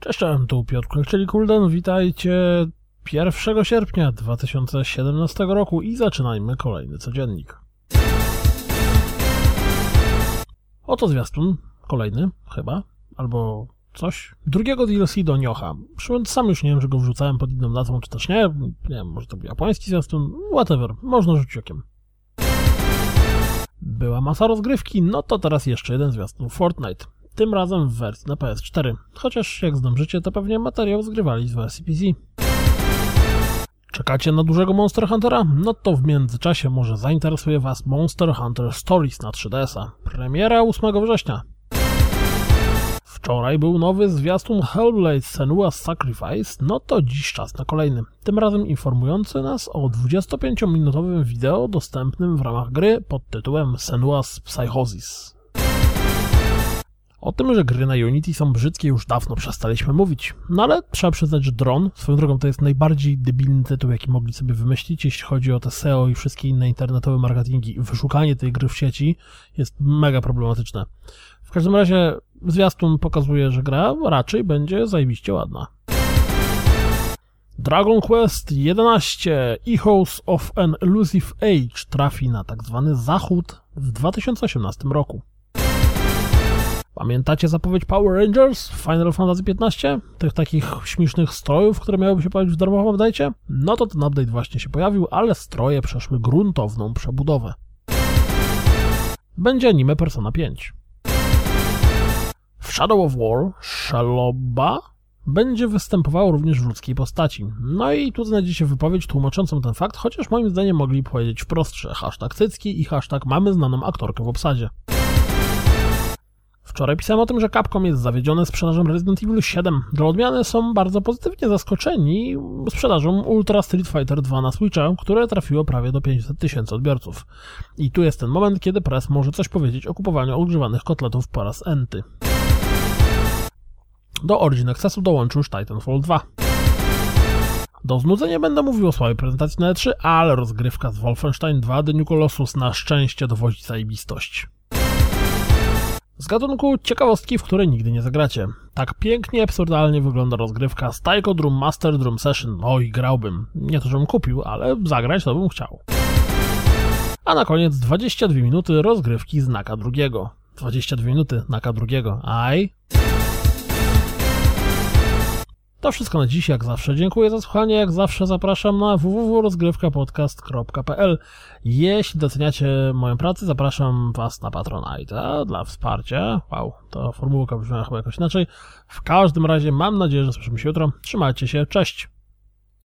Cześć, tu Piotr czyli Kulden. Witajcie 1 sierpnia 2017 roku i zaczynajmy kolejny codziennik. Oto zwiastun, kolejny chyba, albo coś. Drugiego DLC do Niocha. Sam już nie wiem, że go wrzucałem pod inną nazwą, czy też nie. Nie wiem, może to był japoński zwiastun, whatever, można rzucić okiem. Była masa rozgrywki, no to teraz jeszcze jeden zwiastun Fortnite tym razem w wersji na PS4. Chociaż jak zdążycie, to pewnie materiał zgrywali z wersji PC. Czekacie na dużego Monster Huntera? No to w międzyczasie może zainteresuje Was Monster Hunter Stories na 3DS-a. Premiera 8 września. Wczoraj był nowy zwiastun Hellblade Senua's Sacrifice, no to dziś czas na kolejny. Tym razem informujący nas o 25-minutowym wideo dostępnym w ramach gry pod tytułem Senua's Psychosis. O tym, że gry na Unity są brzydkie już dawno przestaliśmy mówić. No ale trzeba przyznać, że Dron, swoją drogą to jest najbardziej debilny tytuł, jaki mogli sobie wymyślić, jeśli chodzi o te SEO i wszystkie inne internetowe marketingi. Wyszukanie tej gry w sieci jest mega problematyczne. W każdym razie zwiastun pokazuje, że gra raczej będzie zajebiście ładna. Dragon Quest 11 Echoes of an Elusive Age trafi na tak zwany zachód w 2018 roku. Pamiętacie zapowiedź Power Rangers w Final Fantasy XV? Tych takich śmiesznych strojów, które miałyby się pojawić w darmowym update'cie? No to ten update właśnie się pojawił, ale stroje przeszły gruntowną przebudowę. Będzie anime Persona 5. W Shadow of War Shaloba będzie występowało również w ludzkiej postaci. No i tu znajdzie się wypowiedź tłumaczącą ten fakt, chociaż moim zdaniem mogli powiedzieć wprost, hashtag cycki i hashtag mamy znaną aktorkę w obsadzie. Wczoraj pisałem o tym, że Capcom jest zawiedzione sprzedażą Resident Evil 7. Dla odmiany są bardzo pozytywnie zaskoczeni sprzedażą Ultra Street Fighter 2 na Switcha, które trafiło prawie do 500 tysięcy odbiorców. I tu jest ten moment, kiedy press może coś powiedzieć o kupowaniu ogrzewanych kotletów po raz enty. Do Origin Accessu dołączył już Titanfall 2. Do znudzenia będę mówił o słabej prezentacji na E3, ale rozgrywka z Wolfenstein 2 The New Colossus na szczęście dowodzi zajebistość. Z gatunku ciekawostki, w które nigdy nie zagracie. Tak pięknie, absurdalnie wygląda rozgrywka z Taiko Drum Master Drum Session. Oj, grałbym. Nie to, żebym kupił, ale zagrać to bym chciał. A na koniec 22 minuty rozgrywki z Naka drugiego. 22 minuty Naka drugiego. Aj. To wszystko na dziś, jak zawsze. Dziękuję za słuchanie, jak zawsze zapraszam na www.rozgrywkapodcast.pl Jeśli doceniacie moją pracę, zapraszam Was na Patronite dla wsparcia. Wow, to formułka brzmiała chyba jakoś inaczej. W każdym razie mam nadzieję, że słyszymy się jutro. Trzymajcie się, cześć!